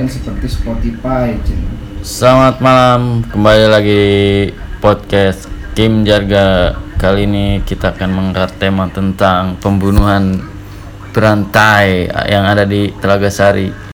lain seperti Spotify. Selamat malam, kembali lagi podcast Kim Jarga. Kali ini kita akan mengangkat tema tentang pembunuhan berantai yang ada di Telaga Sari.